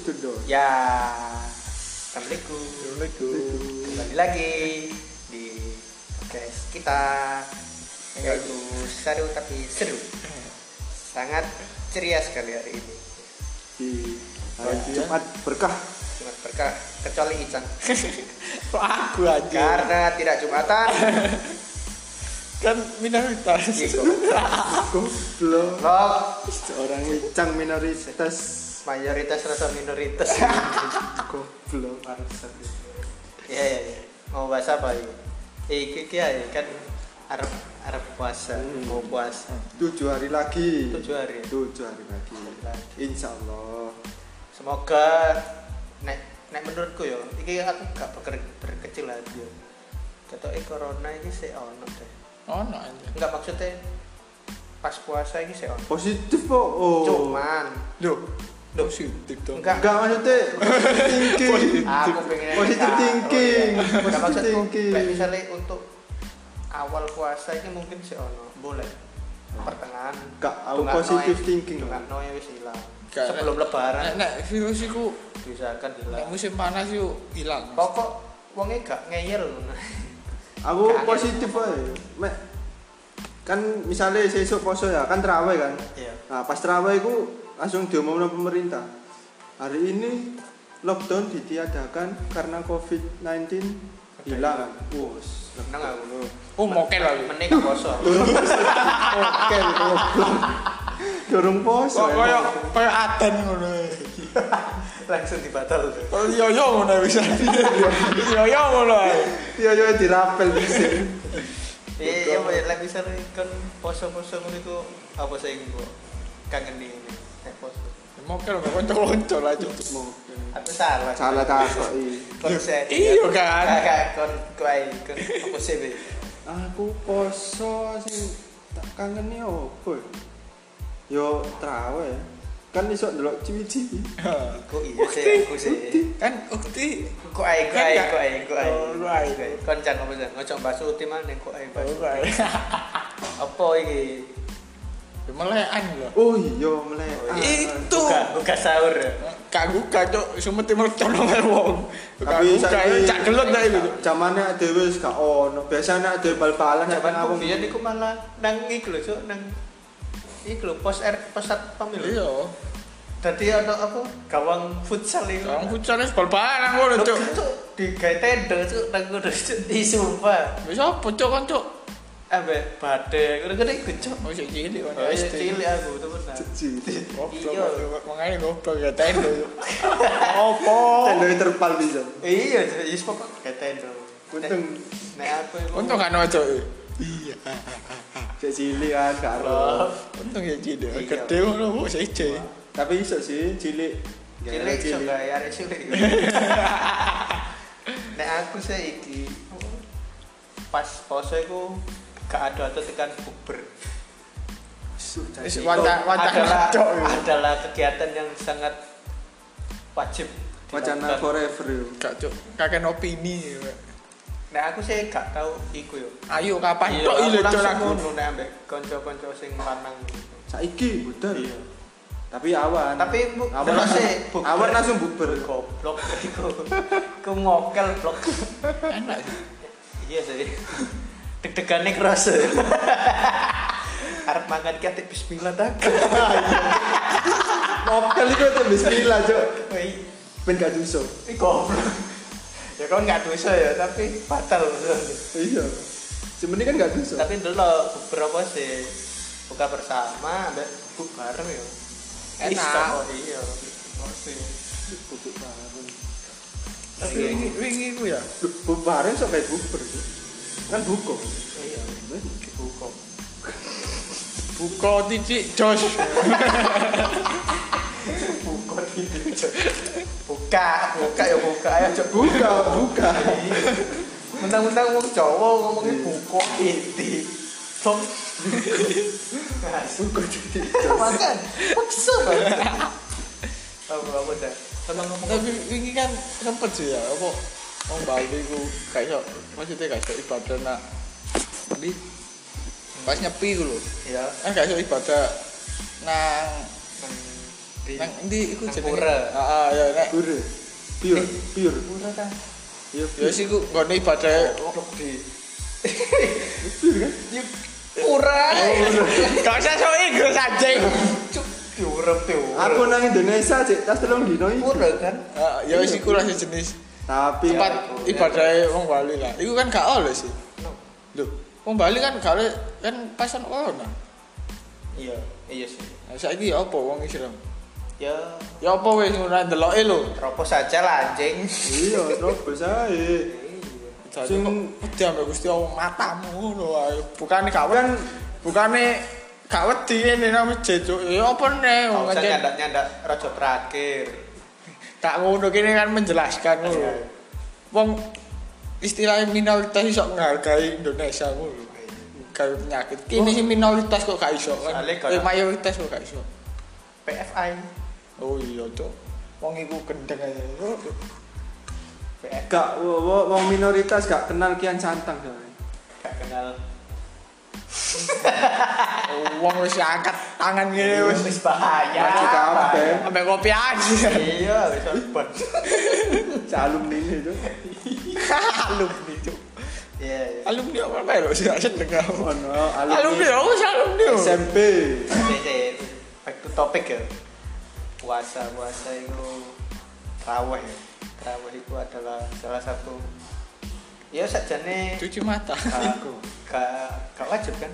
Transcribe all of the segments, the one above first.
the door. Ya, Assalamualaikum. Assalamualaikum. Kembali lagi di podcast kita yaitu seru tapi seru. Sangat ceria sekali hari ini. Di hari Bagian. Jumat berkah. Jumat berkah kecuali Ican Aku aja. karena tidak Jumatan. Kan minoritas. Iko. Goblok. Loh, Seorang icang minoritas. Mayoritas rasa minoritas. Goblok bangsat. Iya iya iya. Mau bahas apa ini? Eh, iki iki ae, kan Arab Arab puasa, Hmm. mau puasa. Tujuh hari lagi. Tujuh hari. Tujuh hari lagi. lagi. Insya Allah. Semoga nek nek menurutku yo, iki aku gak berke, berkecil hati yo. Ketoke corona iki sih ono deh. Ono aja. Enggak maksudnya pas puasa iki sih ono. Positif kok. Oh. Cuman Loh. Positif dong. enggak Enggak maksudnya positive thinking. aku pengen Positive thinking. oh, iya. Positive thinking. kayak misalnya untuk awal puasa ini mungkin sih ono, boleh. Pertengahan Enggak, aku positive thinking. tunggal noe wis ilang. Enggak, Sebelum Nek lebaran nek virus iku diusahakan nek hilang. musim panas yuk hilang. Pokok wonge gak ngeyel. Aku positif aja. Mek kan misalnya sesuk poso ya kan terawih kan. Iya. Nah, pas terawih itu langsung diumumkan pemerintah. Hari ini lockdown ditiadakan karena COVID-19 hilang. Aku. Oh, mokel lagi. Poso. Oke, goblok. Dorong poso. Kok koyo koyo aden ngono. Langsung dibatal tuh. Koyo yo-yo ngono bisa. Yo-yo ngono ae. Iya, iya dirapel bisa. Iya, iya, lek bisa kan poso-poso ngono iku apa sih iku? Kangen ini. Mokel kok lah cuk. Aku salah. Salah takok iki. Konsen. Iya, kan? Kakak kon kuai kon apa sih be? Aku poso sing tak kangeni opo? ya? Yo terawih. Kan iso ndelok ciwi-ciwi. Kok iya sih aku sih. Kan ukti Kok ai kok ai gak- kok ai kok. Kon jan sih? Ngocok bakso uti maneh kok. Apa iki? Melekan lho. Oh iya melek. Oh, Itu. Buka buka sahur. Kak buka cuk, sumet mercon nang wong. Tapi buka saiki cak gelut dah itu. Zamane dhewe wis gak ono. Biasane dhewe bal-balan nek ngawung. biyen iku malah nang iku lho, Cuk, nang iku lho pos R pusat pemilu. Iya. Dadi ana apa? Gawang futsal iku. Kang futsal wis bal-balan ngono cuk. Cuk, digawe tenda Cuk nang kono Cuk. Ih sumpah. Wis apa cuk kan cuk? Ambek bade, ngono-ngono iku Cuk. Oh sik cilik kan. Oh, iya, cilik aku temenan. Goblok. Iya. Makane goblok ya tendo. Opo? Tenda terpal bisa. Iya, wis pokok gawe tenda. Untung Nek aku iku Untung kan cuk. Iya. cek cilik kan gak ero. Oh, Untung ya cilik. Iya. Gede ngono kok sik cilik. Tapi iso sih cilik. cilik iso gawe arek cilik. Nek aku sih iki pas poso iku gak ada atau tekan. Wis Itu wacana adalah, adalah kegiatan yang sangat wajib Wacana forever. Gak cuk. Kakek opini. Nah aku sih gak tahu iku yo. Ayo kapan Iya, ile cuk langsung ngono nek ambek kanca-kanca sing lanang. Saiki budal. Iya. Tapi awan. Tapi awan langsung, awan langsung bukber. goblok iku. Iku ngokel blok. Enak. Iya sih. Deg-degane kerasa. Arep mangan ki ati bismillah tak. Mokel iku tuh bismillah. Woi, Ben gak duso. iki goblok. Ya kan nggak dosa ya, tapi batal. Iya. Sebenarnya kan gak duso. tapi dulu beberapa sih buka bersama, ambek buk bareng ya. Enak. Iso, iya. Mesti. Bubuk bareng. Tapi wingi wingi ku ya. Bubuk bareng bubur. Cuk. Kan buko. Iya, buka. Buka titik jos. Buka. Buka, buka ya buka ya. Buka, buka. Mentang-mentang wong Jawa ngomongnya buka inti. Sok. Buka titik. Makan. Paksa banget. Apa apa dah? Tapi wingi kan sempet sih ya apa Wong Bali ku gak iso maksudnya gak iso ibadah nak Bali pas nyepi ku lho. ya Kan gak iso ibadah nang Di- Nang endi iku jenenge? pura. Heeh, ya nek Pure. Pure, pure. Pura kan. Ya, ya sih ku nggone ibadah di. pure kan? Pura. Gak usah sok Inggris anjing. Cuk, pura pura. Aku nang Indonesia cek tas telung dino iki. pura kan. Heeh, ya wis iku lah sejenis Tapi tempat ibadah wong Bali lah. Iku kan gak oleh sih. No. Lho, wong Bali kan gak oleh kan pasan corona. Iya, iya sih. Nah, saiki ya apa wong Islam? Ya, Ya apa wis ngono ndeloke lho. teropos saja lah anjing. iya terobos ae. Jadi Sing- wedi ambek Gusti Allah matamu ngono wae. Bukane gak Kan wedi. Bukane gak wedi ngene nang masjid. Cuk. Ya apa Kau wong kan nyandak-nyandak rojo terakhir. Gak ngono kene kan menjelaskan ngono. Iya. Wong istilahnya minoritas iso menghargai Indonesia ngono. Kayak penyakit. Kini sih minoritas kok gak iso kan. Eh mayoritas kok gak iso. PFI. Oh iya, Cuk. Wong iku gendeng aja. Gak wo- wo- wong minoritas gak kenal kian santang soalnya. Gak kenal. Oh, Wong wis angkat tangan ngene wis Wis bahaya. Maju kabeh. ambek kopi aja. Iya, wis obat. Alumni itu. alumni Cuk. Iya, iya. Alumni apa melo sih gak seneng aku. Ono Alumni alumni aku wis alumni. oh. SMP. Back to topic ya. Puasa, puasa itu raweh ya. Raweh itu adalah salah satu ya sajane Cuci mata. gak gak gak wajib kan?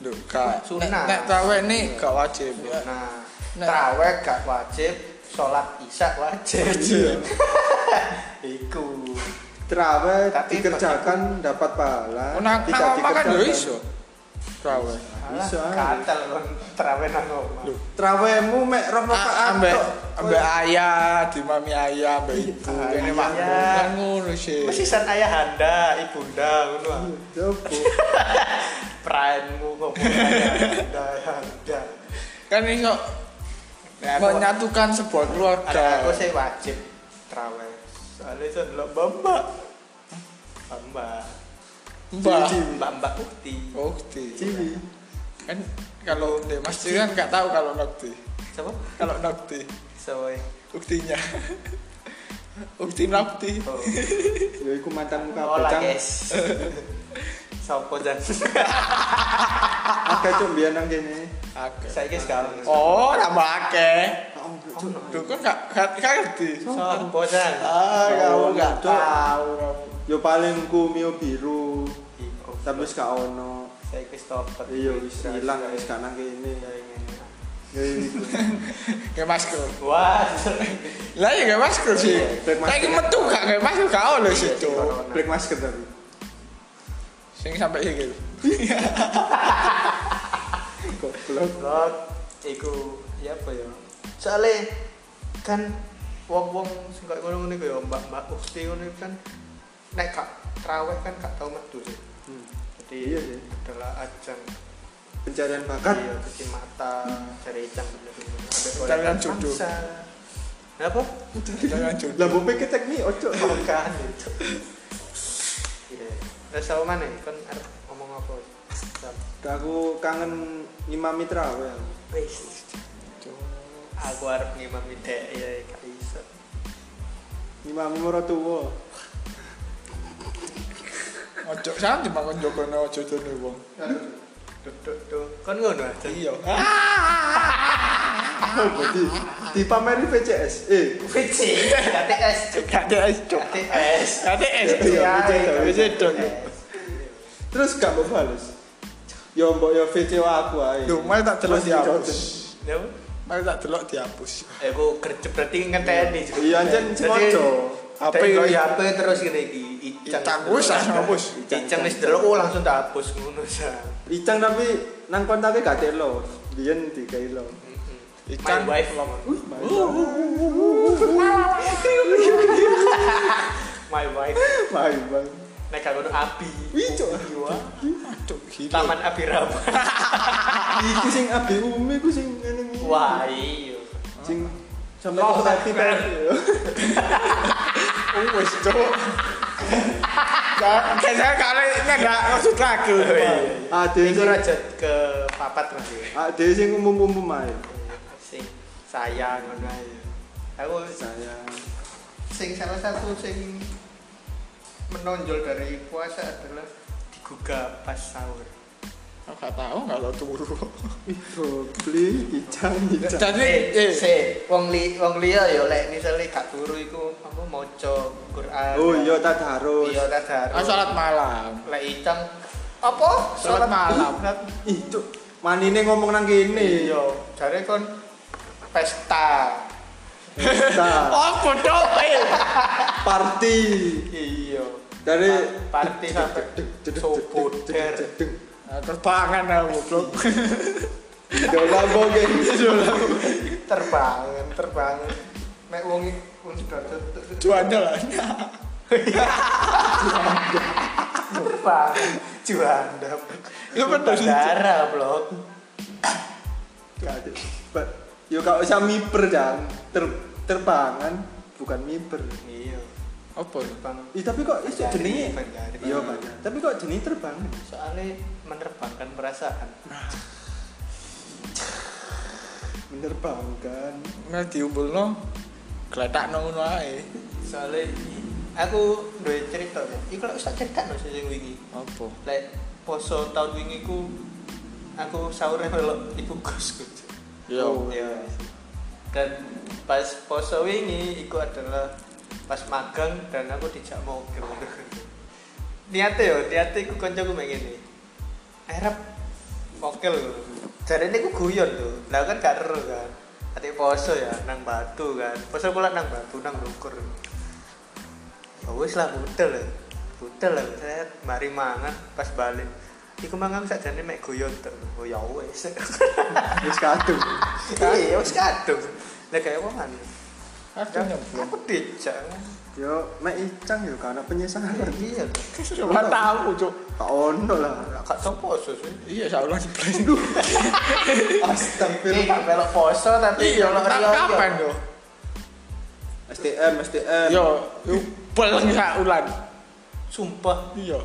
Duh, gak. Sunnah. Nek traweh nih gak wajib ya. Nah, Nah. terawih gak wajib, sholat isya wajib. Iya. Iku. Terawih Tapi dikerjakan dapat pahala. Nang tidak kan dikerjakan. iso. Traweh. Alah, Bisa. katel kon terawih nang omah. Loh. Terawihmu mek rong rakaat Ah, Ambek ambek ayah, di mami ayah, ambek ibu. Ah, Kene iya. makmum kan ngono sih. Mesisan ayahanda, ibunda ngono. ah. Jopo. Prime-mu ngomong ayahanda, ayahanda. Kan iso Nah, menyatukan sebuah Ada keluarga. aku sih wajib terawih. Soalnya itu adalah mbak mbak Mbak. mbak mbak ukti. Oh, ukti. Ciwi. Kan kalau di masjid kan nggak tahu kalau nokti. Siapa? Kalau nokti, Soy. uktinya. Ukti nokti. Oh. Ya iku mantanmu kabeh cang. guys. Sopo jan? Akeh cuk biyen nang kene. Oke. Saiki sekarang. Oh, tambah akeh. Oh, kan nggak nggak nggak ngerti. Sopo jan? Ah, kamu tahu. kamu. Yo paling kumio biru. Iku. Tapi wis gak ono. Saiki stopper. Iya wis ilang wis gak nang kene. Ya. Kayak masker. Wah. Lah ya kayak masker sih. Masker. Kayak metu gak kayak masker gak oleh sih tuh. Black masker tapi. Sing sampai iki. Goblok. Iku ya apa ya? Soale kan wong-wong sing kaya ngono-ngono iku ya mbak-mbak ukti ngono kan nek gak traweh kan gak tau metu sih. Hmm. Jadi Iya sih. adalah ajang Pencarian bakat. iya cuci mata cari ikan bener-bener. Pencarian jodoh. Kenapa? Jangan jodoh. Lah mbok pikir teknik ojo. Bukan itu. Iya. Terus sama mana? Kan arep ngomong apa? Sam. Aku kangen ngimami terawih. Wis. Aku arep ngimami dek ya gak iso. Ngimami maratuwa. Ojo sampe dimakan jogono ojo jodoh wong. Tuh. Kan ngono aja. Iya. Oh, berarti dipameri VCS. Eh, VC, KTS. KTS. Ada es. Iya, iya, Bisa dong. terus gak mau bales. Yo mbok yo VC aku ae. Duh, mari tak delok dihapus. Ya. Mari tak delok dihapus. Eh, aku gercep berarti ngenteni. Cuk. Iya, anjen sengaja. HP ini. HP terus gini iki. Icang. Icang wis hapus. Icang wis delok oh langsung tak hapus ngono sa. Icang tapi nang kontaknya gak telo. Biyen dikai lo. Ikan My wife. Wih, My wife. Mai bang. Nek ngono api. Wih. Cuk, gila. Taman Abi Rama. Iku sing abi umi ku sing ngene. Wah, iya. Sing sampai Oh, Oh, wis cuk. Kayaknya kali ini enggak maksud lagi. Ade Iku sing raja ke papat Mas. ya. ade sing umum-umum ae. Sing sayang ngono ae. Aku saya sing salah satu sing menonjol dari puasa adalah digugah pas sahur. Aku gak tahu kalau turu. itu beli icang icang Jadi Eh, se, wong li wong liya ya lek misale gak turu iku apa maca Quran. oh iya tak harus Iya tadarus. ah, salat malam. Lek icang apa? Salat malam. itu manine ngomong nang kene Iya, jare kon pesta. nah Apa cok? Eh. party Iya. dari Pa- party sampai subuh Terbangan aku, Blok. Dola boge terbangun, terbangun. Mek wong wong sudah Juanda lah. terbangun. Juanda. Lu bener darah, Blok. Yo gak usah miper jang ter terbangan bukan miper Iya. Apa? Terbang. Ih, tapi kok jenenge banjari. iya banyak tapi kok jenenge terbangan Soalnya menerbangkan perasaan. menerbangkan Nah diumpulno gletak nang ngono ae. Soalnya aku duwe cerita ya. Iku lek usah cerita no sing wingi. Apa? Lek poso tahun wingi ku aku sahurnya melok ibu kosku. Yo. Oh. Iya. Dan pas poso wingi iku adalah pas magang dan aku dijak mobil. niate yo, niate iku kancaku mek ngene. Arep mokel lho. Jarene ku guyon tuh. Lah kan gak ero kan. Ati poso ya nang batu kan. Poso kula nang batu nang lukur. Ya wis lah budel. ya. Budel lah saya mari mangan pas balik. Iku mangan sakjane mek guyon tuh. Oh ya wis. wis kadung Iya, wis kadung. Lah kayak apa man? Aduh nyemplung. Aku dijak. yo mek icang yo karena penyesalan Iya. Coba tahu, Cuk. tak ono lah Gak tau poso sih. Iya, saulan nyemplung. Ini astagfirullah gak belok poso tapi Iya, rio kapan yo? STM STM Yo, yo beleng sak ulan. Sumpah. Iya.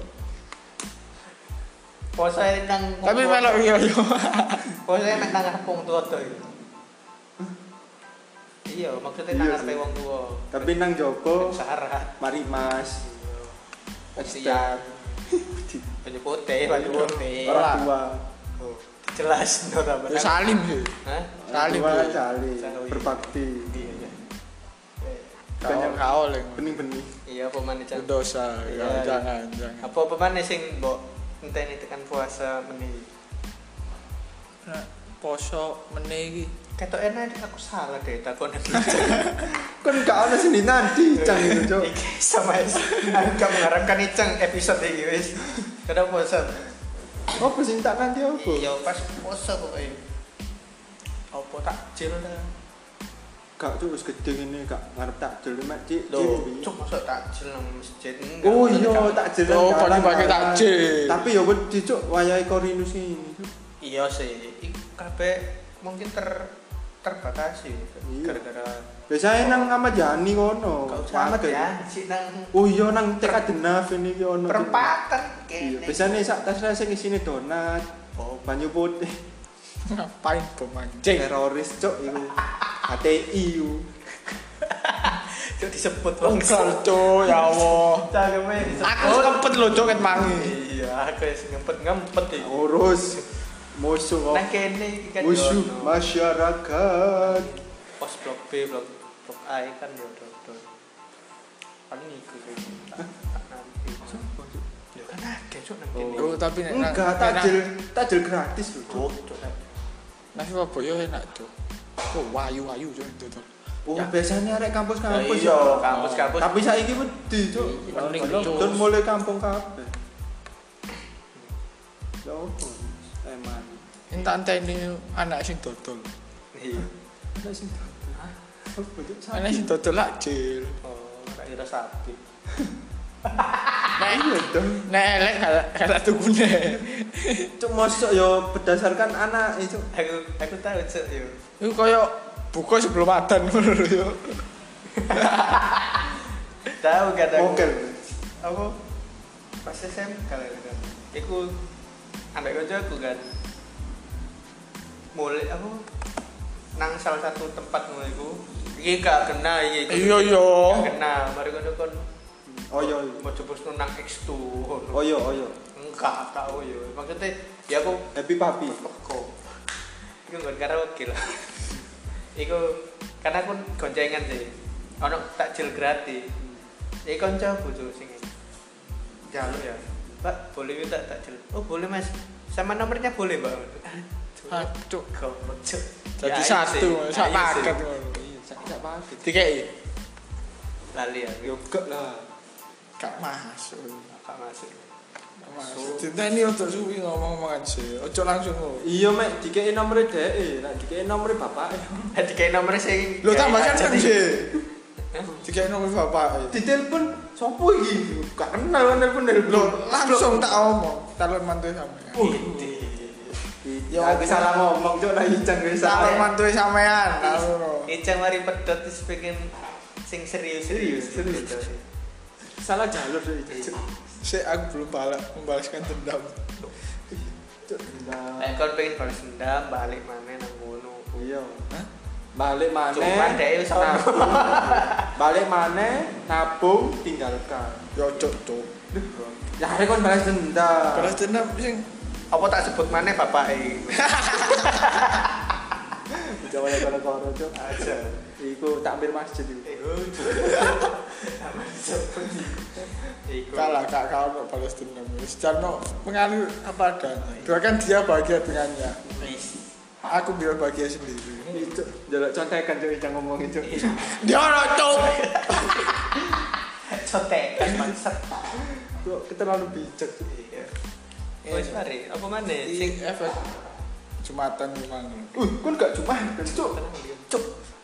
Poso nang Tapi melok yo yo. Poso nek nang kampung tua tuh. Iya, maksudnya nang Iya ngarepe sih. wong tua. tapi nang jopo Syarat. mari mas Siap. Banyu putih, banyu putih. orang tua Oh, jelas no ta Yo salim sih. Hah? Salim, Orang tua Bro. salim Salim. berbakti Iya, iya. Banyak Kau oleh. bening-bening Iya, apa maneh Cak? Dosa, Iya, ya, iya. jangan, jangan. Apa apa maneh sing mbok enteni tekan puasa meni? Nah, poso meneh iki. Ketok enak aku salah deh takon kan gak ada sini nanti icang itu cok sama es. Aku gak mengharapkan iceng episode iki wis. Kada puasa. apa sih tak nanti apa Iya, pas puasa pokoknya. Apa takjil lah. gak tuh wis gede ini gak ngarep takjil mek cik Loh, cik. cuk masa takjil nang masjid. Oh iya takjil Oh, nang pakai takjil. Tapi ya wedi cuk wayahe Korinus ini. Iya sih. Kabeh mungkin ter terbatasi Iya. gara-gara Biasanya nang Ahmad Yani kono. Ahmad ya sih nang Oh iya nang TK Denaf ini ki ono. perempatan Iya, kene. biasanya sak tas sing isine donat, Oh, banyu putih, Ngapain pemancing? teroris cuk iku. HTI iku. Cuk disebut Enggak, Cuk, ya Allah. Aku kempet lho, Cuk, ket mangi. Iya, aku wis ngempet-ngempet iki. Urus musuh kok. Nang kene iki kan Musuh masyarakat. pos blok B, blok blok A iki kan yo dodol. Paling iku sih. Kan nang kene. Oh, tapi nek Enggak, takjil takjil gratis lho. Cuk. Oh, cuk. Nah, Surabaya enak, Cuk. Oh, wayu-wayu, Cuk, itu tuh. Oh, Ya. biasanya arek kampus-kampus. Iya, ya. kampus-kampus. Tapi saiki wedi, Cuk. Mending, Cuk. Dan mulai kampung kabeh. Ya opo? Emang. Entar ini anak sing dodol. Iya. Ada sing Cuk? Anak sing dodol lak jil. Oh, tak kira sapi. Nek Iya dong. nek elek gak gak tukune. Cuk mosok ya berdasarkan anak itu. Aku aku tahu cuk yo. Iku koyo buka sebelum adan ngono yo. Tahu kadang. Mokel. Apa? Pas SM kalau kan. Iku ambek kancaku kan. Mulai aku nang salah satu tempat ngono iku. Iki gak kena iki. Iya iya. Gak kena, mari kono kon Oh iya. iya. mau coba nang X2 ngono. Oh iya, oh iya. Enggak, tak oh iya. Maksudnya ya aku Happy Papi. kok. Iku nggon karaoke lah. Iku karena aku goncengan sih. Ono takjil gratis. Jadi kanca bojo sing jaluk ya. Pak, boleh minta takjil. Oh, boleh Mas. Sama nomornya boleh, Mbak. Aduh. Goblok. Jadi Ya, satu, iya sih. sak Ya, iya sih. paket ngono. Iya, sak sak paket. Dikei. Lali ya. Yo gak lah. Gak masuk. Gak masuk. Masuk. Diteni ojo suwi ngomong-ngomongan sih. Ojo langsung ngono. Iya, Mek, dikei nomor dhek, nek dikei nomor bapak. Tadi kayak nomor sing Lo tambah kan sih. Dikei nomor bapak. Ditelepon sopo iki? Gak kenal kan telepon telepon. Lo langsung tak omong. Calon mantu sampean. Ya, Ya, aku salah ngomong, Cuk, lah ijang wis salah. mantu sampean. Icang mari pedot terus pengen sing serius Serius, serius. Salah jalur deh itu. Cuk. Si aku belum balas membalaskan dendam. Cuk, Nek nah. kon pengen balas dendam balik mana nang kono. Iya. Hah? Balik mana? Cuman dhek wis ono. Balik mana? Nabung tinggalkan. Yo cok cok. Ya hari kon balas dendam. Balas dendam sing Apa tak sebut mana bapak e? Jawa ya kalau koro cuk. Aja. Iku takbir masjid. Iku. kalah kak kau no dendam. Secara no mengalir apa adanya. Doakan dia bahagia dengannya. Aku biar bahagia sendiri. Itu jaluk contekan cuk ijang ngomong itu. Dia no cok. Cotekan bangsat. Cuk, terlalu bijak. Iya. Wis mari, apa mana Sing efek Jumatan memang. Uh, kon gak cuma cuk. Cuk.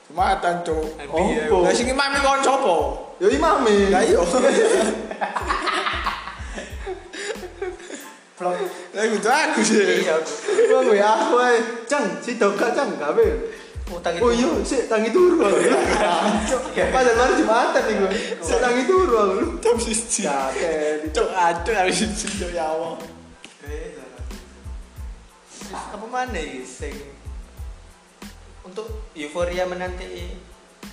Jumatan cuk. Oh, Lah sing imame kon sapa? Yo imame. Lah iya. vlog. Lah itu aku sih. Iya. Wong we aku ae. Cang, si doka cang gawe. Utang Oh iya, si tangi turu aku. Cuk, padahal mari Jumatan iku. Si tangi turu aku. Jam siji. Ya, kayak Cuk aduh siji cuk ya Allah. Apa mana iki sing untuk euforia menanti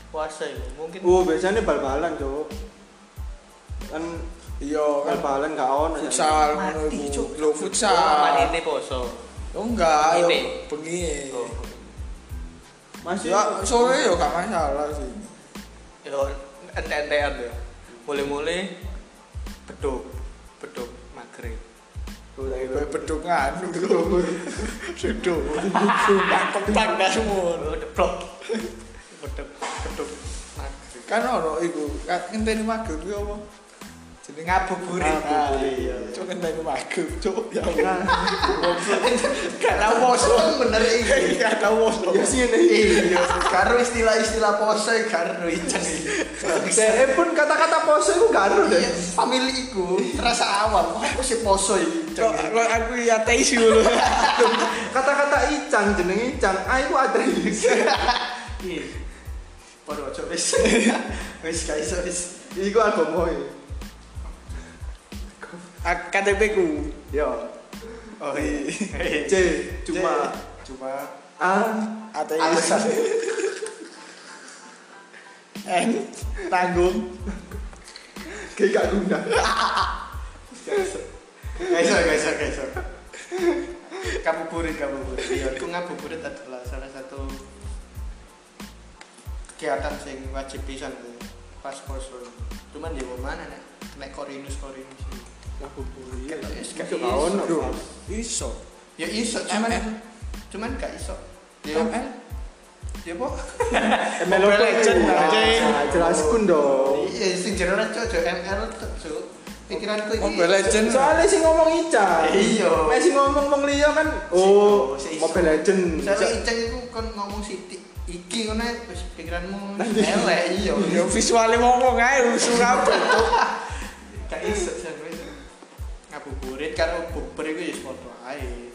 puasa itu mungkin Oh, biasanya bal-balan, Cuk. Kan Iya kan bal-balan gak ono. futsal ngono Mati, iku. Lho Oh, futsal. ini poso Oh enggak, yo Ini. bengi. oh. Masih Ya sore yo gak masalah sih. yo ente-entean ya mulai-mulai beduk beduk maghrib Kowe beduk nganu lho. Seduk. Kepak dah semua. deplok beduk beduk maghrib Kan ono iku, kan ngenteni maghrib ku apa? Jenenge ngabuburit Ngabuburit. Cuk ngenteni maghrib, cuk. Ya Allah. Gak tau poso. bener iki Gak tau poso. Ya sih ini. iya karo istilah-istilah poso karo icen Saya pun kata-kata poso itu ada deh. Iya, family iku terasa awam apa sih poso iki aku ya ateis dulu. Kata-kata icang jenenge icang, ah itu ada Iya. Padha aja wis. Wis iso wis. Iku agama e. KTP ku. Yo. Oh iya. C cuma cuma A ateis. N tanggung. G gak guna. Gak iso, gak iso, gak iso. Ngabuburit, ngabuburit. Iya, iku ngabuburit adalah salah satu kegiatan sing wajib pisan pas poso. Cuman di mana nek nek korinus korinus. Ngabuburit. Gak Masuk iso. ono. Duh, iso. Ya iso, cuman cuman gak iso. Ya ML ya po. ML apa Legend, anjing. Nah, Jelaskan dong. Iya, sing jero cocok ML Cuk. Pikiranku iki. Mobile Legend. Soalnya sih ngomong Ica. Iya. Nek sing ngomong wong liya kan oh Mobile Legend. Soalnya Iceng itu kan ngomong siti iki ngono wis pikiranmu elek iya. Ya visualnya ngomong ae rusuh kabeh. Cuk. Gak iso ngabuburit karo bubur iku ya padha ae.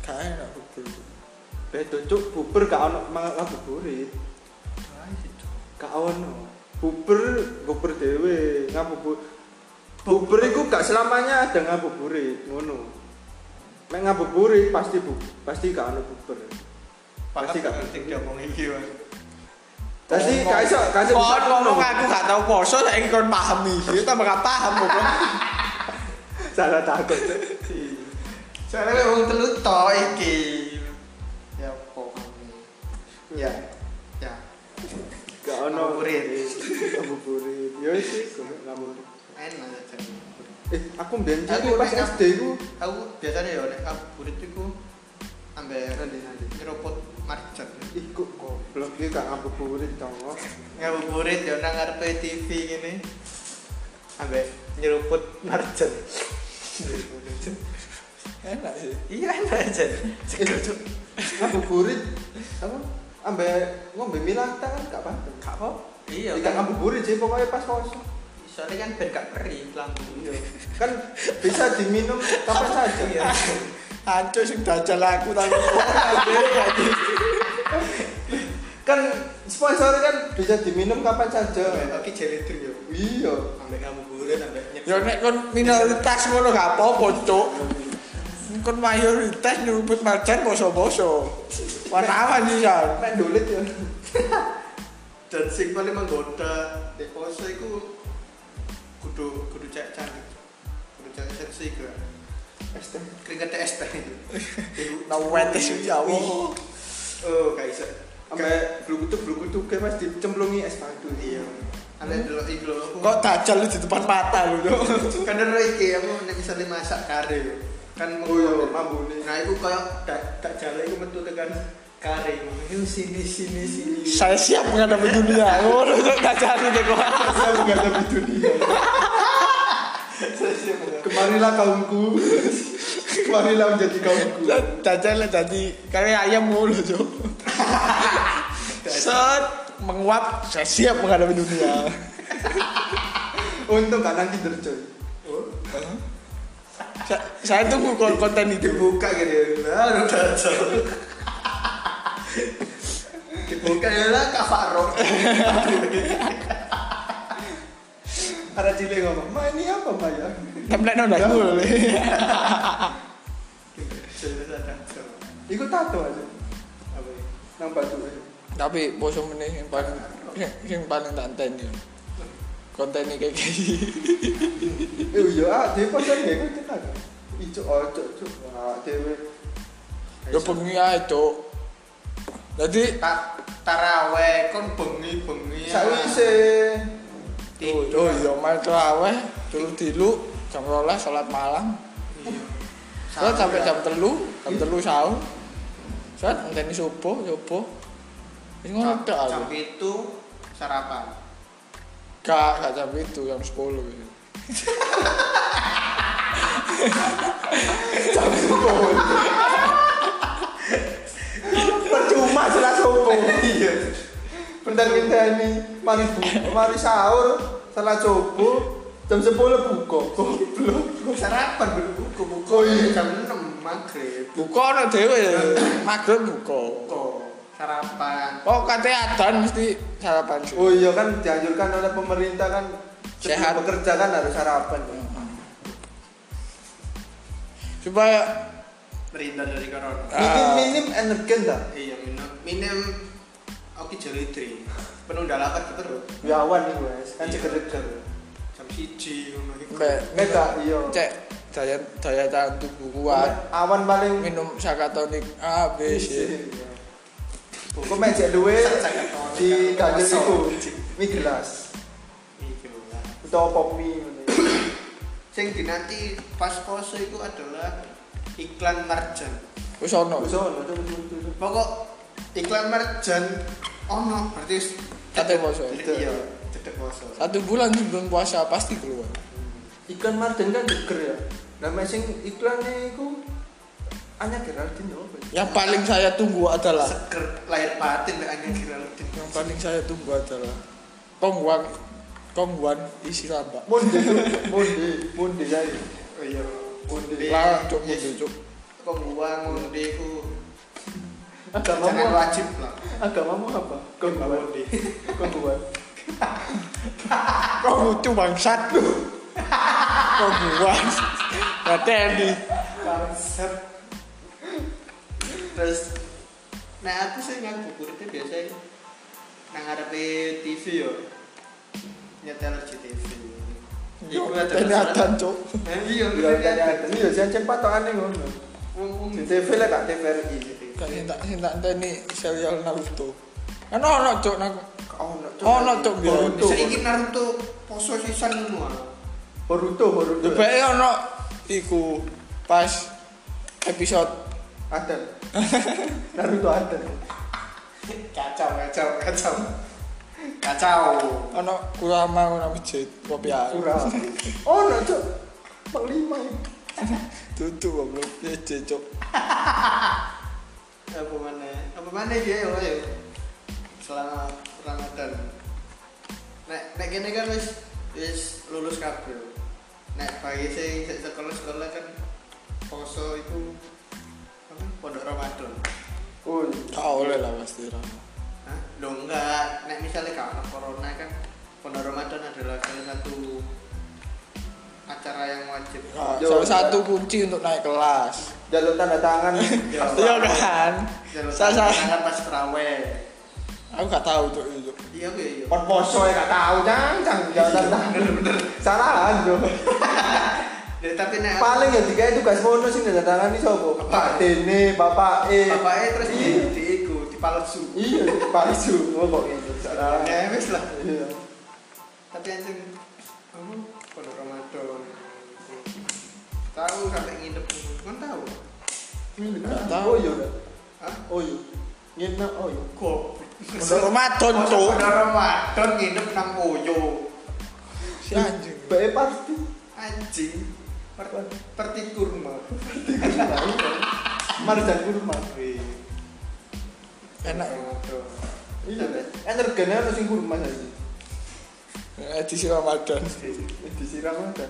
Gak enak bubur. Beda cuk, buber gak ono mangan ngabuburit. Gak ono. Buber buber dhewe, ngabubur. Buber iku gak selamanya ada ngabuburit, ngono. Mek ngabuburit pasti bu, pasti gak ono. Paham Pasti gak dia ngomong iki, Mas. Jadi gak iso, gak iso ngono. aku gak tau poso saiki kon paham iki, tambah gak paham kok. Salah takut. Soalnya wong telu to iki. Ya kok Ya. Ya. Gak ono Ngabuburit. Ngabuburit. Ya wis kok ngabuburit. Enak aja. Eh, aku mbiyen Aku pas SD ku Aku biasanya ya nek iku ambek nanti nanti. nyeruput marjan. Ih kok goblok iki gak ngabuburit dong. Ngabuburit ya nang ngarepe TV ngene. Ambek nyeruput marjan. Enak sih. Iya enak aja. Seger cuk. Ngabuburit apa? Ambek ngombe milata kan gak apa-apa. Gak apa? Iya. Iya, gak ngabuburit sih pokoknya pas poso. Soalnya kan ben gak perih lambung. Iya. Kan bisa diminum kapan saja. Iya. Hancur sing dajal aku tapi Kan sponsor kan bisa diminum kapan saja. Oke jelly drink yo. Iya. Ambek ambek Ya nek kon minoritas ngono gak apa-apa, Cuk. Kon mayoritas nyeruput marjan poso-poso. Warna sih ya. Nek dolit ya. dan sing paling menggoda di poso iku kudu kudu cek cantik kudu cek seksi ke ST. keringet es teh Nawetes ya Allah. oh gak bisa Sampai blukutuk blukutuk kayak mas dicemplungi es batu. iya dulu Kok dajal lu di depan mata lu, Cuk. kan dulu iki aku nek misalnya masak kare yo. kan Oh iya, menggoda. mambune. nah iku koyo tak tak jalo iku metu tekan kare iku sini sini sini Saya siap menghadapi dunia. Ngono Cuk dajal itu kok. Saya menghadapi dunia. Kemarilah kaumku. Kemarilah menjadi kaumku. Dajal jadi kayak ayam mulu, Cuk. Set menguap, saya siap menghadapi dunia. Untung gak nanti tercoy. oh Sa- Saya tunggu kon- konten itu. dibuka gitu nah udah jauh dibuka ya lah kafaro Ada cilik ngomong, ma ini apa ma ya? Template nona dulu. Ikut tato aja. apa ya Nang batu aja. Tapi poso meneh yang paling yang, paling tak enteni. Konten ini kayak gini. Eh iya, ah, dia pasang gak ikut tenaga. Ijo ojo, cuk. Ah, dewe. Ya bengi ae, Cuk. Jadi taraweh kon bengi bengi Sakwise oh, oh iya mal terawih dulu dilu jam 12 salat malam. Salat sampai jam telu, jam telu sahur. Saat enteni subuh, subuh. Wis ngono tok jam aku. itu sarapan Gak, gak jam itu, jam 10 gitu. percuma jelas sopo. Iya. Bentar kita ini mari bu, mari sahur, salah coba, jam 10 buka. Goblok. sarapan berbuku buku Oh, iya. jam enam maghrib Buka ana dhewe ya. Maghrib buka. kok sarapan Kok katanya adan mesti sarapan sih. Oh iya kan dianjurkan oleh pemerintah kan Sehat. bekerja kan harus sarapan. ya. Supaya terhindar dari corona Minim Ah. minim energen dah. iya minum minum oke jelitri penuh dalapan terus Biawan nih guys, kan Iya. seger-seger. jam siji ngono iku mbak Mega iya. cek daya daya tahan tubuh kuat. Awan paling Minum sakatonik A B C. Kok mek cek duwe di kaget iku Kosong. mie gelas Iki lho lah. utawa pop mie sing dinanti pas poso itu adalah iklan marjan Wis ono. Wis ono pokok iklan marjan ono berarti wis Kate poso. iya cedek poso Satu bulan sebelum puasa pasti keluar. Ikan marden kan seger ya. Nah, mek sing iklannya iku Anya Geraldine ya apa? Yang paling saya tunggu adalah seger lahir batin lek hanya Geraldine yang paling saya tunggu adalah kongguan kongguan isi lambak. Monde tuh, monde, monde ya. oh iya Monde. Lah, cuk mundur cuk. kok gua ngonde ku Agamamu jangan wajib lah agamamu apa? Ngonde. Kongguan. Kok lucu bangsat lu. Berarti Andy. bangsat terus Nah aku sih ngabuburitnya biasa nang ngarepe TV yo. Nyetel. Yo, Iku ada ternyata cuk. Nah, iya, Iya, iya, iya, jancen patokane ngono. Di TV lah gak TVRI. Gak tak sing tak enteni serial Naruto. Kan ono cuk nang Ono, Ono, Cuk, biar. Boruto. Saiki Naruto poso sisan ngono ah. Boruto, Boruto. Debeke ono iku pas episode Ada. Naruto ada. Kacau, kacau, kacau. Kacau. ono Kurama ngono masjid kopiah. Kurang. Ono, Cuk. Panglima. Tutu goblok piye cuk. Apa mana? Apa mana dia yo ayo. Selama Ramadan. Nek nek kene kan wis wis lulus kabeh. Nek bagi sing sik sekolah-sekolah kan poso itu? Pondok Ramadan. Oh, Gak oleh lah pasti ra. Hah? Loh enggak, nek misalnya kalau corona kan Pondok Ramadan adalah salah satu acara yang wajib. Nah, salah satu kunci untuk naik kelas. jalur tanda tangan. Iya kan? Jalur sa- tangan pas terawih. Aku gak tahu cuk itu. Iya oke iya. Kon poso ya gak tahu, cang, cang. Jalur tanda tangan. Bener-bener. Salahan, Jo. Ya, tapi nek Paling ya jika tugas mono sing tanda tangan iki sapa? Pak Dene, Bapak E. bapaknya terus di Iya. di iku dipalsu. Iya, palsu. Oh kok gitu. Salah. Ya wis lah. Iya. Tapi anjing kamu Pondok Ramadan. Tahu sampai nginep. Kan tahu. Gak tahu. Oh iya. Kak. Hah? Oh iya. Nginep oh iya. Kok. Pondok Ramadan cuk. Pondok Ramadan nginep nang Oyo. Si anjing. Bae pasti. Anjing. Per, perti kurma. Marjan kurma. Enak. Ramadan. Iya. Energene ono sing kurma saiki. Edisi Ramadan. Disiram aja.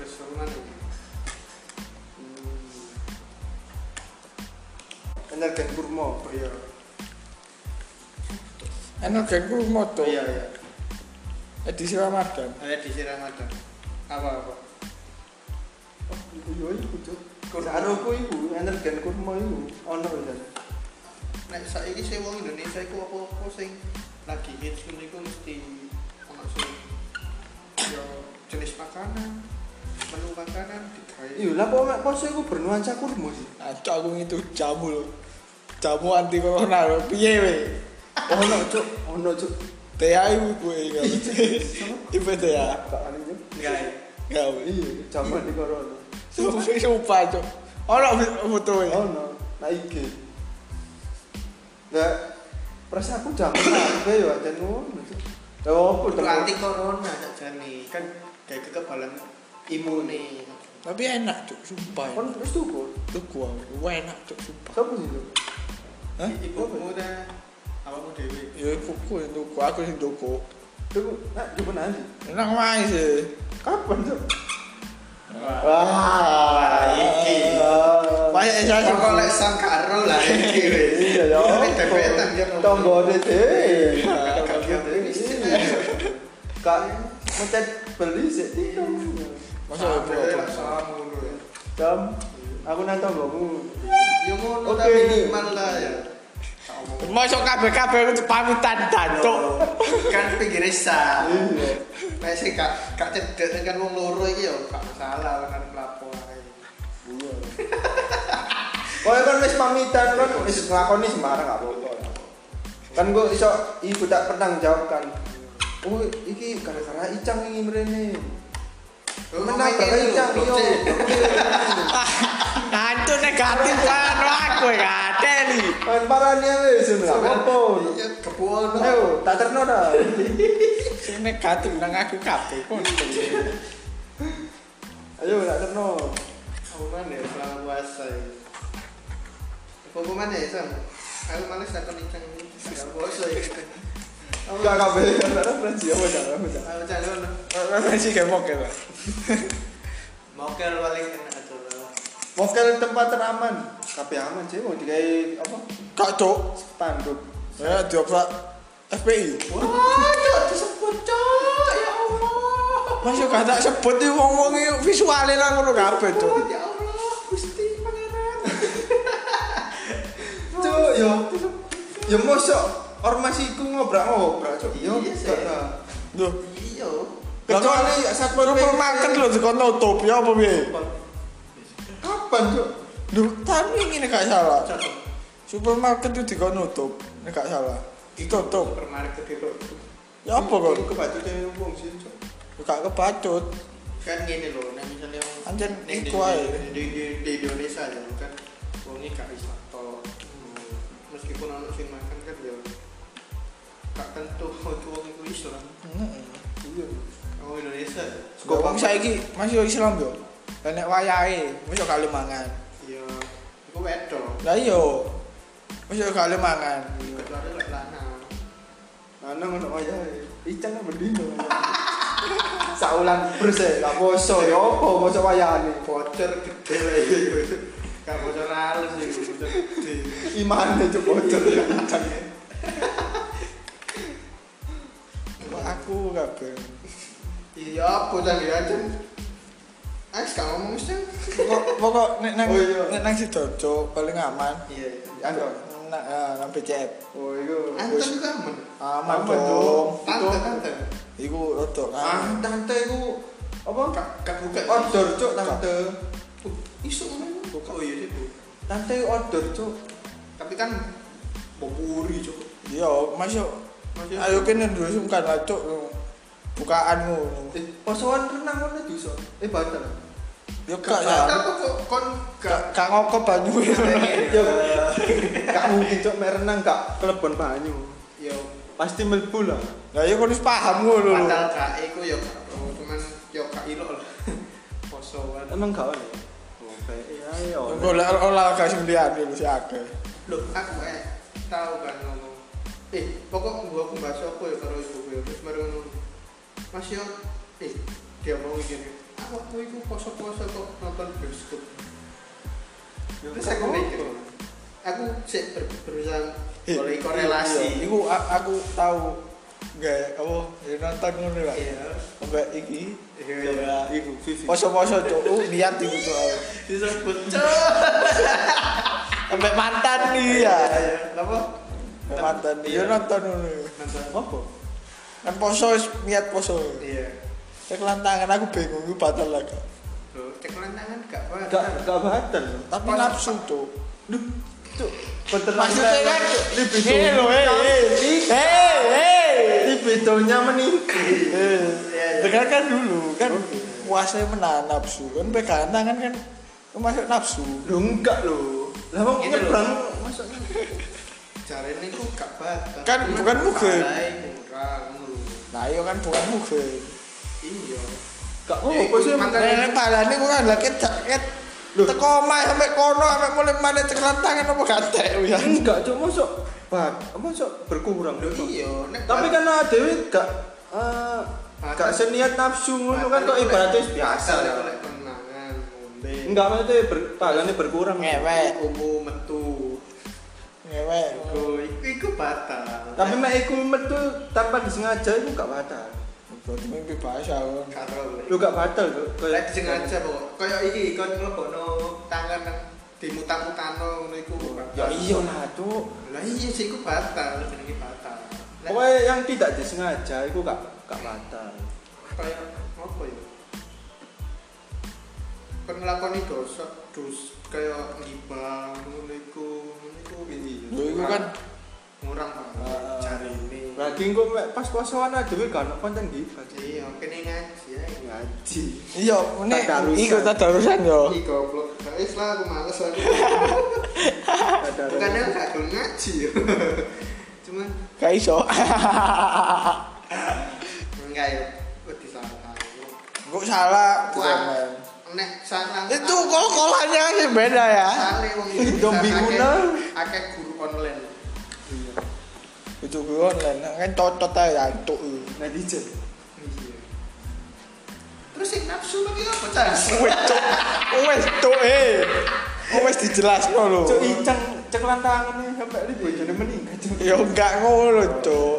Terus kurma nih. Energen kurma. Iya. Enak kan ku moto. Iya iya. Edisi Ramadan. Ada di si Ramadan. Apa apa? Oh, iya iku, Cuk. Saroku iku energen kurma iku ono ya. Nek saiki sing wong Indonesia iku apa-apa sing lagi hits ngono iku mesti ono sing yo jenis makanan, menu makanan digawe. Iya, lah kok poso iku bernuansa kurma sih. Acok aku itu jamu lho. Jamu anti corona lho. Piye we? Ono, Cuk. Ono, Cuk. TA ibu gue ingat. Ibu TA. Gak. Enggak ya. Gak we. Iya, di corona. Sumpah sumpah cok. Ono foto e. Ono, nah iki. Lah perasa aku jaman kabeh yo aja ngono. Lah opo Itu anti corona sakjane. Kan kayak kekebalan imun nih. Tapi enak cok, sumpah. Kon wis tuku. Tuku aku, Wah, enak cok, sumpah. Sopo sih itu? Hah? Ibumu dah apamu dewe. Ya ibuku yang tuku, aku yang tuku. Tuku, nak coba nanti. Enak main sih. Kapan, Cuk? Wah. Wah, iki. Banyak yang saya Kok lek sang karo lah iki wis. Iya ya. Nek depetan ya Tonggo dede. Gak- gak- gak- gak- Kak mencet beli sih tidak. Masa ya bro? sama ngono ya. Jam aku nang tonggomu. Ya ngono Oke. tapi minimal lah ya. Masuk kabeh-kabeh aku pamitan dancuk. kan pinggir sa. Iya. Nek sing gak gak cedek kan wong loro iki ya gak masalah kan. Iya. Kalau kan wis pamitan kan wis nglakoni sembarang gak apa-apa. Kan gua iso iku tak pernah jawabkan. Oh, iki gara-gara Icang ini mrene. Menang yo. Hantu negatif kan aku ngaten. Kan parane wis gak apa-apa. Ya kebuono. Ayo, tak terno dah. Sing negatif nang aku kabeh kon. Ayo, tak terno. Apa mana ya selama puasa ya? Apa mana ya Sam? Aku males takon icang ini. Gak puasa ya. Enggak kabeh referensi apa ya? Apa ya? Aku cari ono. Referensi kayak mokel. Mokel paling enak aja. Mokel tempat teraman. Tapi aman sih mau dikai apa? Kak Cok. Spanduk. Ya dioprak FPI. Wah, cok disebut cok ya Allah. Masuk ya gak tak sebut iki wong-wong visuale lah ngono kabeh cok. Ya Allah, Gusti pangeran. Cok yo. Ya. ya mosok ormas iku ngobrak-ngobrak cok Iya, gak tau. Loh, iya kecuali satpol supermarket lho dikon nutup ya apa piye? kapan cok Duh, tapi ini gak salah. Supermarket itu dikon nutup, ini gak salah. Ditutup. supermarket itu Ya apa kok? Kebacut yang wong sih cok Gak kebacut. kan gini loh nek misalnya Anjen iku ae. di, Indonesia ya kan wongi gak iso tol meskipun ono sing makan kan ya gak tentu itu wong iku Islam Heeh. iya oh Indonesia? Kok wong saiki masih Islam yo. Lah nek wayahe mesti kali mangan. iya iku wedok Lah iya. Mesti kali mangan. kecuali lek lanang Ana ngono aja. Icang kan berdino. Saulan bers e, gak poso ya apa poso wayane. bocor gede iya gak bocor halus sih bocor gede Imane cok bocor icang. Kok aku kabeh. iya apa jangan aja Ah, gak ngomong sih. Pokok pokok nek nang Oh, iya. nek nang Sidoarjo paling aman. Iya. Ando. Nang ah, nang BCF. Oh iku. Anton juga aman. Aman dong. Tante tante. Iku rodok Ah, kan. tante iku apa? Kak kak buka. Order cok tante. Isu mana? Oh iya sih bu. Tante order cok. Tapi kan boburi cok. Iya, masuk. Ayo kene dulu sungkan lah cuk. Bukaan ngono. Eh, posoan renang ngono bisa. Eh batal. Yo gak ya. Tapi kok kon Gak gak ngokop banyu. Yo. Gak mungkin cok mek renang gak kelebon banyu. yo Pasti mlebu lah. Lah yo kon wis paham ngono lho. padahal gak iku yo cuman yo gak ilok lah. Posoan. Emang gak ono. Oh, iya yo. Golek olahraga sing liyane lho si akeh. Loh, aku eh tahu kan ngomong. Eh, pokok gua aku bahas apa ya karo ibu gue terus baru ngomong. Mas yo, eh dia mau gini. Aku aku itu poso-poso kok nonton bioskop. Terus aku mikir, aku sih ber berusaha boleh korelasi. Iya, Iku a- aku tahu gak apa ya nonton ngono lah. Iya. Sampai iki Iya, Iku Vivi. poso-poso cuk uh, niat iku cuk. Disebut cok. Sampai mantan nih ya. Apa? Mantan nih yo nonton ngono. Nonton. Apa? Kan poso wis niat poso. Iya. Cek lantangan aku bingung iku batal lah Kak. Loh, cek tangan gak apa? Gak gak batal. Tapi nafsu cuk. Duh. Betul Maksudnya kan libido. Eh, eh, eh, eh. libidonya meningkat. Iya, iya. dengarkan dulu kan puasanya menahan nafsu kan pegangan tangan kan masuk nafsu Lu enggak lo. Lah mau Gitu nyebrang masuknya. Jarene ku gak batal. Kan Cuman bukan ngono. nah iya kan bukan mungkin Iya. Gak Ya, apa sih. nenek balane ku kan lagi ket Loh. teko omah sampai kono sampai mulai mana cekelan tangan apa gantek ya Enggak, cuk masuk bak, masuk berkurang. Loh Cuk. iya, nek Tapi kan dewe gak eh gak seniat nafsu ngono kan kok ibaratnya biasa Batal lah. Enggak maksudnya ber, balane berkurang. ngewek Kumu metu. Ngewek Iku iku, iku batal. Tapi mek iku metu tanpa disengaja itu gak batal. berarti mimpi bahasa kan karo Lu gak batal kok. Lek disengaja kok. Kaya iki kon nglebokno tangan nang dimutang-mutano ngono iku. Ya iya lah, cuk. Lah iya sih iku batal, jenenge batal. Pokoknya yang tidak disengaja itu gak gak batal. kaya apa ya? Kon nglakoni dosa, dus kaya ngibang ngono iku, iku. Lho, iku kan ngurang Ah. banget jarine. Lagi engko mek pas posoan dhewe gak ono konten gitu. Iya, kene ngaji ya. Ngaji. iya ini Tadarusan. iku tadarusan yo Ih goblok. Wis lah aku males aku. Bukannya gak gelem ngaji ya. Cuman gak iso enggak ya, wedi salah. kok salah Salah. itu kol-kolannya sih beda ya. Zombie guna. Akeh guru online. itu gue online kan cocot aja antuk netizen. Iya. Terus sing nafsu lagi apa cas? wes cok wes cok eh wes dijelasno lho Cuk icang ceklan tangannya sampai di bojone meninggal. Cuk. ya enggak ngono cok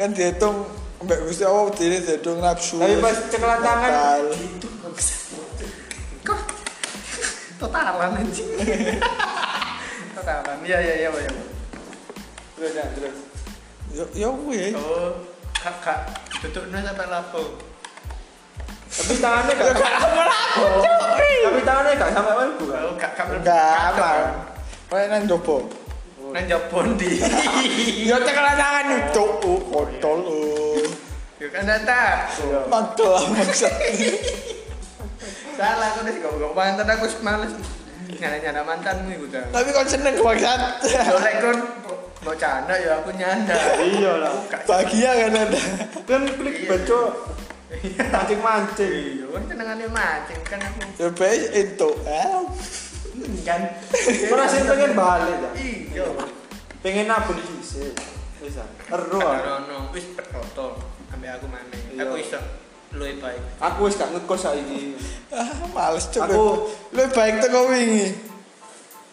kan dihitung mbak Gusti Allah diri dihitung nafsu Tapi pas ceklan tangan Batal. Totalan anjing. totalan. Iya iya iya, iya. Terus ya, terus. Yo yo kuwi. oh kak kak tutup sampai lapo Tapi tangannya gak Tapi tangannya gak sampai melbu kan? oh kak kak Enggak aman. Kayak nang jopo. nang jabon di Yo tekan tangan itu. Oh, kontol. oh. Yo kan data. Mantul lah maksud. Salah aku udah gak mantan aku males. Nyana-nyana mantanmu iku ta. Tapi kon seneng bangsat. Oleh kon mau canda ya aku nyanda. Iya lah. Gak Bahagia kan ada. Kan klik baca mancing-mancing. Iya, kan senengane mancing kan aku Ya bae itu. Ah. kan. Ora sih pengen balik ya. Iya. Pengen nabung dhisik. Wis ah. Ero. ah. Rono wis ambek aku maneh. Iya. Aku iso luwih baik. Aku wis gak ngekos saiki. Ah, males cuk. Aku- lu baik teko wingi.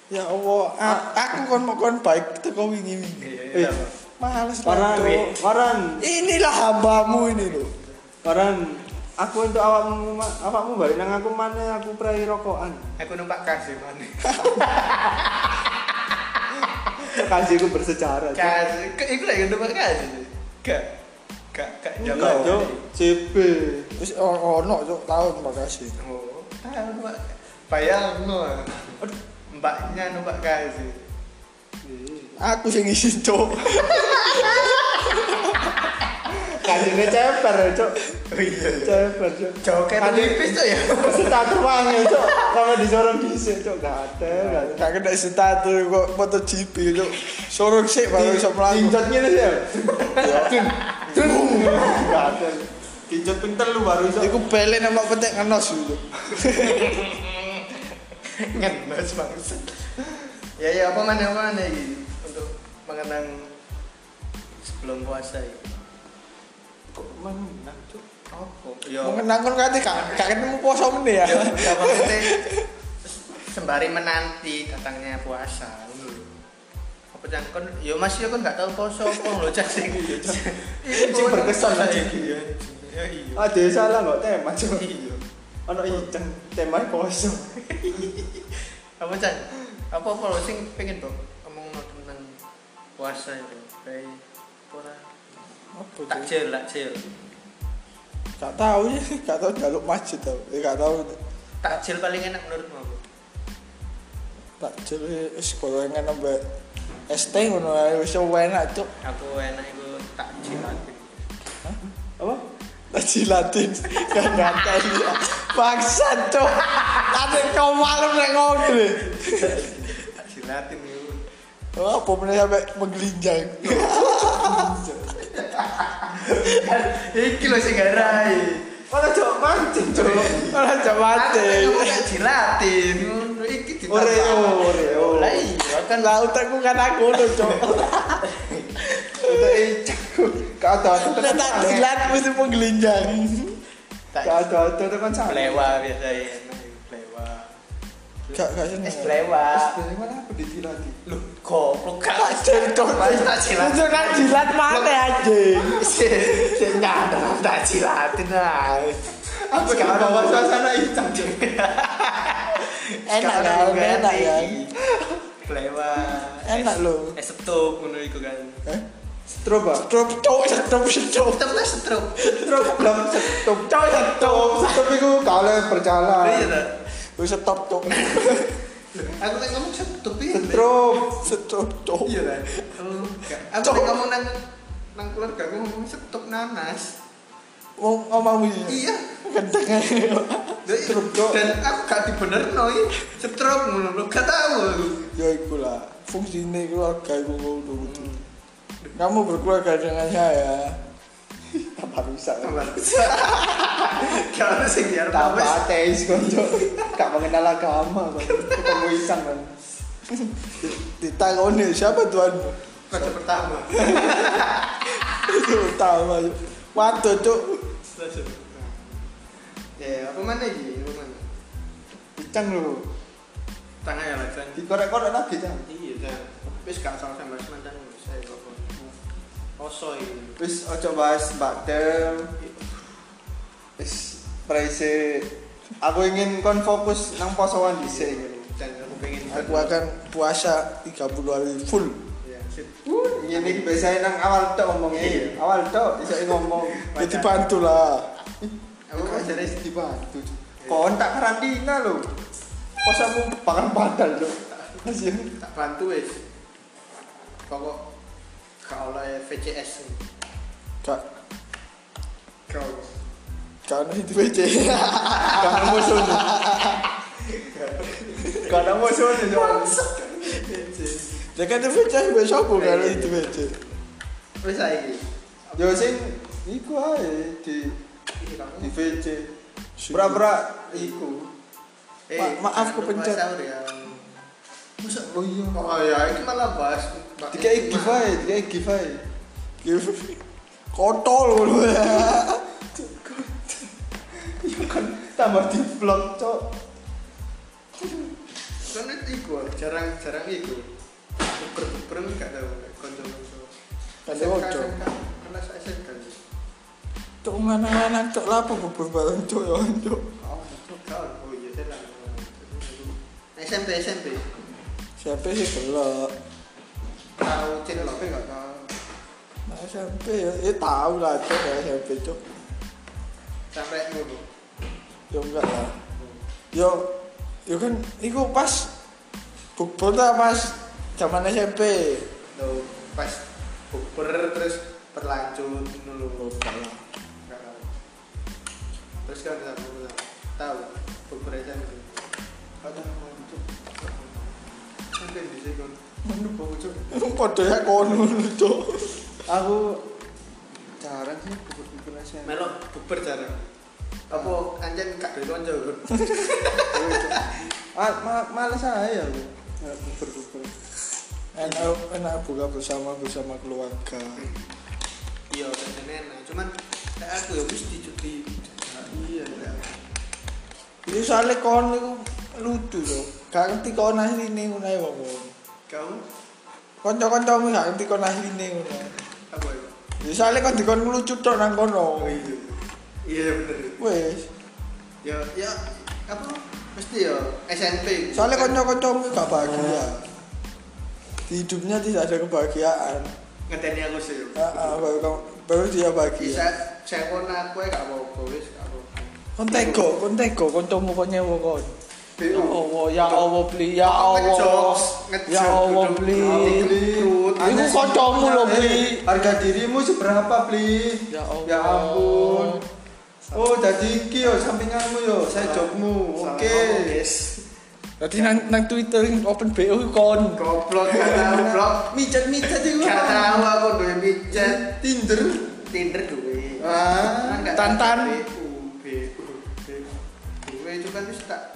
Ya Allah, a- aku kon mau kon baik teko wingi wingi. Iya, Eh. iya. Males Waran, lah. waran, Inilah hambamu ini loh. waran. Aku untuk awakmu, awakmu balik nang aku mana aku prai rokokan. Aku numpak kasih maneh. Kasihku bersejarah. Kasih, iku lagi numpak kasih. Gak gak gak Enggak, Cuk. CB. Wis ono cuk tahun makasih. Oh, tahu numpak. Bayangno. Mbaknya numpak kasih. Aku sing ngisi cuk. Kasihnya ceper, Cuk. Oh iya. Ceper, Cuk. Kasih- tipis tuh ya. Status wangi, Cuk. Kalau disorong dhisik, Cuk. Gak ada, gak ada. Gak kena status kok MotoGP cuk. Sorong sik baru iso mlaku. Kinjot ngene sih ya. Gak ada. Kinjot ping telu baru iso. Iku belen sama petek ngenos cuk. Ngenes banget. Ya ya apa mana mana ini untuk mengenang sebelum puasa ini. Kok menang, Cuk? Apa? Ya. Mengenang kon kate gak gak ketemu poso meneh ya. Ya, ya maksudnya sembari menanti datangnya puasa. Apa jan kon ya Mas ya kon gak tahu poso apa lho cak sing. Sing berkesan aja. Iya. Ya iya. Ada salah nggak tema, Cuk. Iya. Ono iceng tema poso. Apa jan? Apa apa lho sing pengen kok ngomong tentang puasa itu. Takjil, takjil. Gak tahu ya, gak tahu jaluk masjid tau. Eh gak tahu Takjil paling enak menurutmu apa? tak jeli wis gorengan ambek es teh ngono ae wis enak cuk. Aku enak itu takjil aja. Apa? Tak jilatin gak ngantai ya. Bangsat cuk. Ate kau malu nek ngono deh. Takjilatin itu. Oh, apa meneh sampe menggelinjang. Iki lho sing garai. Ono Cuk mancing, Cuk. Ora Aku kan jilatin. Ngono iki ditambah. Oreo, Oreo. Lah iya kan Kan lautakku kan aku lho iceng. Gak ada, itu Nek kan tak jilat mesti menggelinjang. Gak ada, itu kan biasanya enak itu plewa. Gak gak seneng. Es plewa. Sebenarnya apa ditilati? Lu goblok gak Ajar cuk. Mas tak jilat. Itu kan jilat mana anjing. Sing nyadar tak jilatin ae. Aku gak bawa suasana Cuk. Enak kan, enak kan. Plewa. Enak lho. Es setup ngono iku kan. Eh? Stroba. Strop cuk, strop strop. Setup lah setup. Strop belum stop. Cok, stop. Stop itu kalau berjalan. Iya. Wis stop cuk. Aku kan ngomong ya. Strop. Strop cuk. Iya kan? Aku nek ngomong nang nang keluarga aku ngomong setup nanas. Wong ngomong Iya. Gendeng ae. Setup, Cok. Dan aku gak dibenerno iki. Setrop ngono lho, gak tahu aku. Ya iku lah. Fungsine keluarga iku ngono. Kamu berkeluarga dengan saya. Apa bisa? Gak ada sing biar Tambah tambah. ateis kok, Cok. Gak mengenal agama, Bang. Ketemu isang kan. Ditangoni siapa tuan? Kode pertama. Itu utama. Waduh cuk. Ya, apa mana iki? Apa mana? Icang lu. Tengah ya Chan. Dikorek-korek lagi, Cang. Iya, Chan. Wis gak salah saya apa. Oso ini. Wis ojo bahas Mbak Dem. Wis praise Aku ingin kon fokus nang posoan dhisik gitu. Dan aku pengen Aku akan puasa 30 hari full. ya, sip. Ngene iki biasanya nang awal tok ngomongnya. Iya. Awal tok iso ngomong. Ya dibantu lah. Apa Kok Mas? jare dibantu. Kon tak karantina lho. Posamu pangan padal lho. Tak bantu wis. Pokok gak oleh VCS. Gak Kau. ono itu WC. Gak ono musuh. gak ada musuh nih Ya kan itu wis sopo kalau itu WC. Wis saiki. Yo sing iku ae di di VC. Bra-bra iku. Eh, Ma- maaf, lupa kepencet. ya. Masa oh iya. Oh ya, ini malah bahas. Dikai give ae, dikai give ae. Kontol lho. Iya kan tambah di vlog, Cok. Kan itu jarang-jarang iku. Buker-buker gak tau konco-konco. Kan ojo. Karena saya SMK. Cuk mana-mana cuk lapo bubur bareng cuk ya cuk. Kawan, oh iya saya lah. SMP SMP. Sih gelok? Tahu. Tapi enggak tahu. Nah, SMP ya, ya tahu lah cuk ya SMP cuk. Sampai dulu. Ya enggak lah. Yo, yo kan iku pas bubur ta pas zaman SMP. Tuh, pas buker terus berlanjut dulu. Oh, enggak lah. Tahu. Terus kan tahu tahu buker SMP. Ada muncul. Sampai di sini kan. Mana bocor. Padha ya kono cuk. Aku jarang sih bubur-bubur SMP. Melok buber jarang. Apa anjen gak duwe kanca? Ah, ma males aja aku. Bubur-bubur. Enak enak buka bersama bersama keluarga. Iya, enak. Cuman aku ya mesti cuti. Iya. Itu soalnya kon iku lucu yo. Gak ngerti kon asline ngono ae wong. Kamu Kanca-kancamu gak ngerti kon asline ngono. apa itu? Ya soalnya kon dikon lucu tok nang kono. iya. Iya bener. Wes. Ya ya apa? Mesti ya SMP. Soalnya kanca-kancamu gak bahagia. Di hidupnya tidak ada kebahagiaan. ngeteni aku sih. Ah, ah, baru kamu baru dia Bisa bahagia. saya pun aku ya gak apa-apa wis gak apa-apa. Kon tego, kon tego, kancamu kon nyewa kon. Ya BO. Allah, ya Allah beli, ya Allah. Ya Allah beli. beli. Iku kancamu lho beli. Harga dirimu seberapa, Bli? Ya Allah. Ya ampun. Oh, jadi iki yo sampinganmu yo, saya jobmu. Oke. Tadi nang nang Twitter open BO kon. Goblok gak tahu blok. Micat-micat itu. Gak tahu aku duwe pijat. Tinder. Tinder duwe. Ah, Kan Tantan. BU, BU itu kan wis tak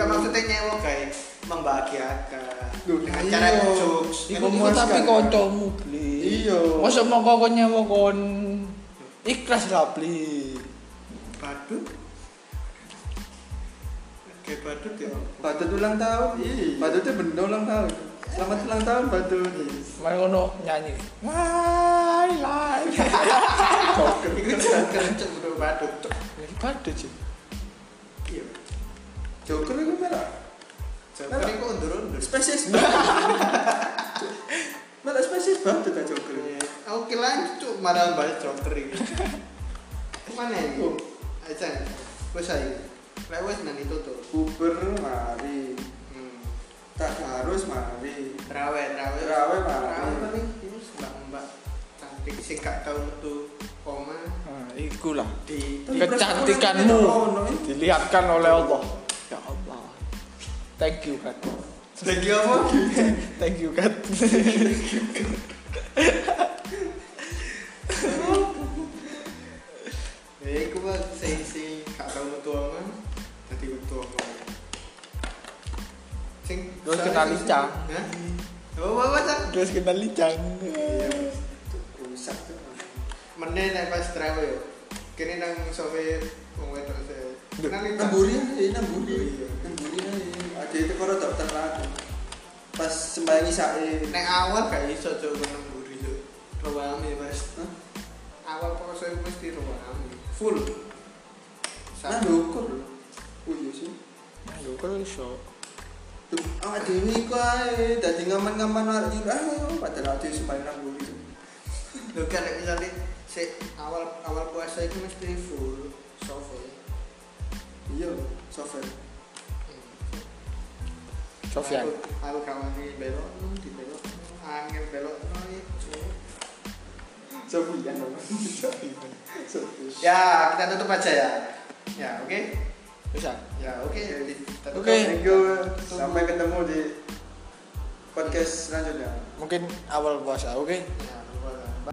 Enggak maksudnya nyewa guys, membahagiakan. Dengan iya. cara jokes. Iku tapi kan? kancamu beli. Iya. Masa mau kon nyewa kon ikhlas lah beli. Badut. Kayak badut ya. Badut ulang tahun. Iya. Badutnya bener ulang tahun. Selamat ulang tahun Badut. Mari ngono nyanyi. Lai lai. Iku jangan kenceng bro badut. Pada sih. Iya. Joker itu merah. Joker iku undur-undur. Spesies. Malah spesies Badut aja Joker. Oke lanjut cuk marah bahas joker ini. Mana ini? Oh. Aja. Wes ayo. Lek wes nang itu tuh. Uber mari. Hmm. Tak harus mari. Trawe, trawe. Trawe, Pak. Trawe paling ini mbak-mbak cantik sih gak tau metu koma Nah, ikulah. Kecantikanmu dilihatkan oleh Allah. Ya Allah. Thank you kan. Lagi apa? Thank you kan. Mah sing metu metu koma. Sing Terus licang. Hah? Apa cak? Terus kita licang. Rusak tuh. Pas yo. Kene nang Namburi aja, namburi. Iya. Namburi aja. Ada itu kalau dokter lagi. Pas sembahyang isae. Nek awal gak iso cuk nang mburi cuk. Rewame pas. Hah? Awal poso iku mesti rewame. Full. Nah, dukur. Oh iya sih. Aduh, kalau iso. Tuh, awak dewi iku ae dadi ngaman-ngaman iki ayo padahal supaya nang gitu. Lho kan nek misale si awal awal puasa itu mesti full sofa. Iya, software. Sofyan Aku, kawan di belok, hmm, di belok, angin belok. Sofian. Sofian. Ya, kita tutup aja ya. Ya, oke. bisa Ya, oke. Tutup. Oke. Thank you. Sampai ketemu di podcast selanjutnya. mungkin awal puasa oke Ya, lupa.